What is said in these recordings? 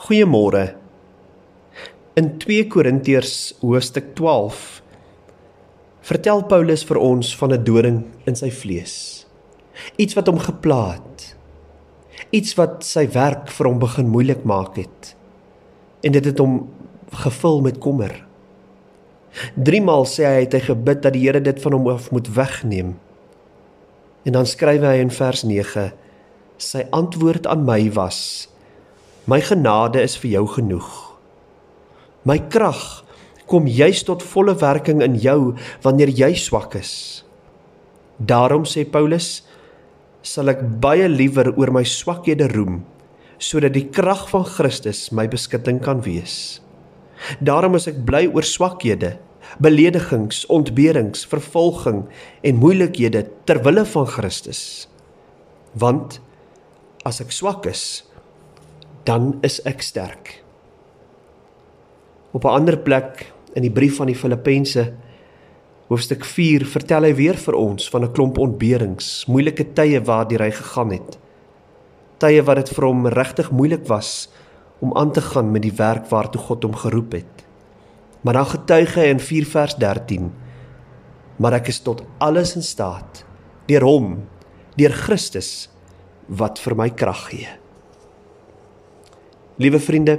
Goeiemôre. In 2 Korintiërs hoofstuk 12 vertel Paulus vir ons van 'n doring in sy vlees. Iets wat hom gepla het. Iets wat sy werk vir hom begin moeilik maak het. En dit het hom gevul met kommer. Driemaal sê hy het hy gebid dat die Here dit van hom af moet wegneem. En dan skryf hy in vers 9: Sy antwoord aan my was: My genade is vir jou genoeg. My krag kom juis tot volle werking in jou wanneer jy swak is. Daarom sê Paulus, sal ek baie liewer oor my swakhede roem sodat die krag van Christus my beskutting kan wees. Daarom is ek bly oor swakhede, beledigings, ontberings, vervolging en moeilikhede ter wille van Christus. Want as ek swak is, dan is ek sterk. Op 'n ander plek in die brief van die Filippense hoofstuk 4 vertel hy weer vir ons van 'n klomp ontberings, moeilike tye waardeur hy gegaan het. Tye wat dit vir hom regtig moeilik was om aan te gaan met die werk waartoe God hom geroep het. Maar dan getuig hy in 4 vers 13: Maar ek is tot alles in staat deur hom, deur Christus wat vir my krag gee. Liewe vriende,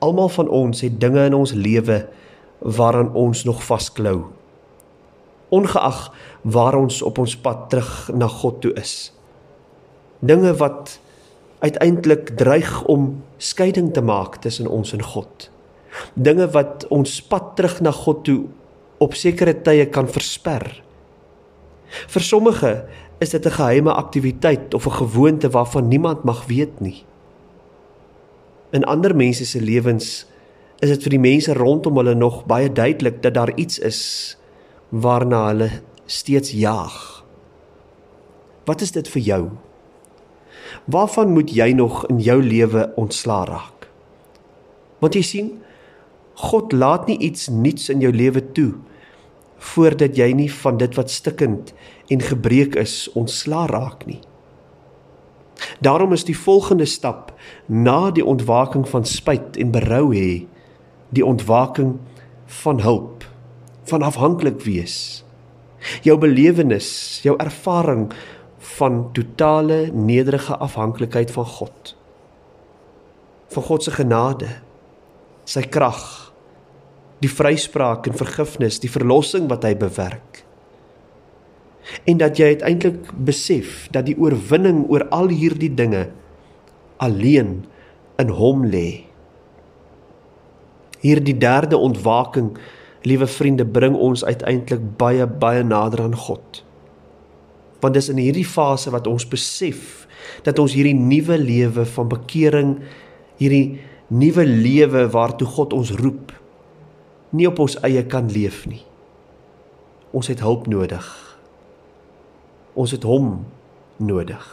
almal van ons het dinge in ons lewe waaraan ons nog vasklou. Ongeag waar ons op ons pad terug na God toe is. Dinge wat uiteindelik dreig om skeiding te maak tussen ons en God. Dinge wat ons pad terug na God toe op sekere tye kan versper. Vir sommige is dit 'n geheime aktiwiteit of 'n gewoonte waarvan niemand mag weet nie in ander mense se lewens is dit vir die mense rondom hulle nog baie duidelik dat daar iets is waarna hulle steeds jaag. Wat is dit vir jou? Waarvan moet jy nog in jou lewe ontslaa raak? Want jy sien, God laat nie iets nuuts in jou lewe toe voordat jy nie van dit wat stikkend en gebreek is ontslaa raak nie. Daarom is die volgende stap na die ontwaking van spyt en berou hê, die ontwaking van hulp, van afhanklik wees. Jou belewenis, jou ervaring van totale nederige afhanklikheid van God. Van God se genade, sy krag, die vryspraak en vergifnis, die verlossing wat hy bewerk en dat jy uiteindelik besef dat die oorwinning oor al hierdie dinge alleen in hom lê. Hierdie derde ontwaking, liewe vriende, bring ons uiteindelik baie baie nader aan God. Want dis in hierdie fase wat ons besef dat ons hierdie nuwe lewe van bekering, hierdie nuwe lewe waartoe God ons roep, nie op ons eie kan leef nie. Ons het hulp nodig. Ons het hom nodig.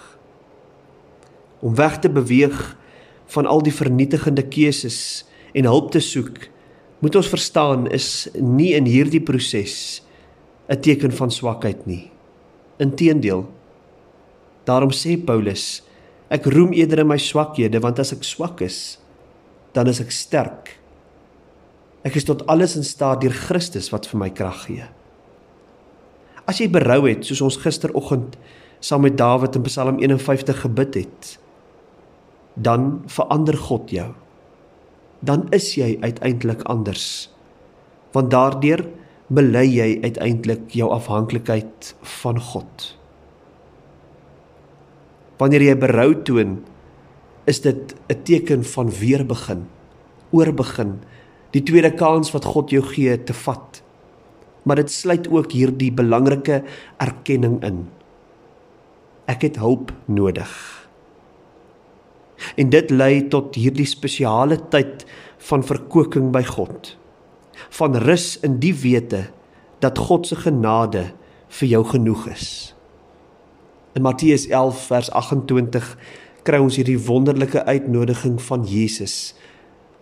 Om weg te beweeg van al die vernietigende keuses en hulp te soek, moet ons verstaan is nie in hierdie proses 'n teken van swakheid nie. Inteendeel. Daarom sê Paulus, ek roem eerder in my swakhede want as ek swak is, dan is ek sterk. Ek is tot alles in staat deur Christus wat vir my krag gee. As jy berou het, soos ons gisteroggend saam met Dawid in Psalm 51 gebid het, dan verander God jou. Dan is jy uiteindelik anders. Want daardeur bely jy uiteindelik jou afhanklikheid van God. Wanneer jy berou toon, is dit 'n teken van weer begin, oorbegin, die tweede kans wat God jou gee te vat maar dit sluit ook hierdie belangrike erkenning in. Ek het hulp nodig. En dit lei tot hierdie spesiale tyd van verkoeking by God. Van rus in die wete dat God se genade vir jou genoeg is. In Matteus 11 vers 28 kry ons hierdie wonderlike uitnodiging van Jesus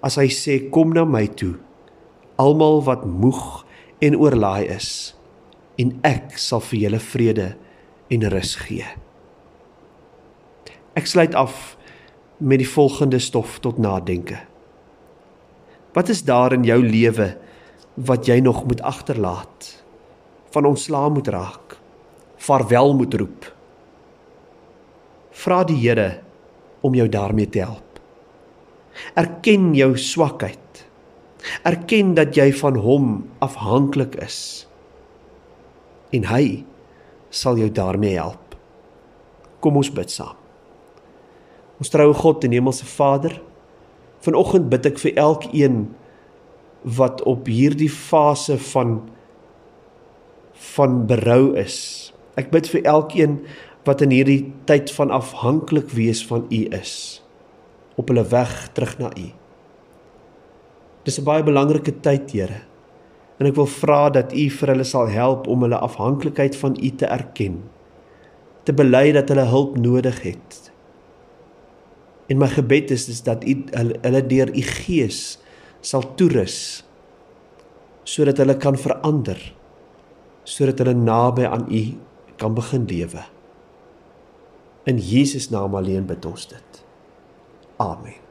as hy sê kom na my toe almal wat moeg en oorlaai is en ek sal vir julle vrede en rus gee. Ek sluit af met die volgende stof tot nadenke. Wat is daar in jou lewe wat jy nog moet agterlaat? Van ontslaa moet raak. Vaarwel moet roep. Vra die Here om jou daarmee te help. Erken jou swakheid. Erken dat jy van hom afhanklik is. En hy sal jou daarmee help. Kom ons bid saam. Ons troue God en Hemelse Vader, Vanoggend bid ek vir elkeen wat op hierdie fase van van berou is. Ek bid vir elkeen wat in hierdie tyd van afhanklik wees van U is op hulle weg terug na U. Dis 'n baie belangrike tyd, Here. En ek wil vra dat U vir hulle sal help om hulle afhanklikheid van U te erken. Te bely dat hulle hulp nodig het En my gebed is is dat u hulle, deur u gees sal toerus sodat hulle kan verander sodat hulle naby aan u kan begin lewe. In Jesus naam alleen bid ons dit. Amen.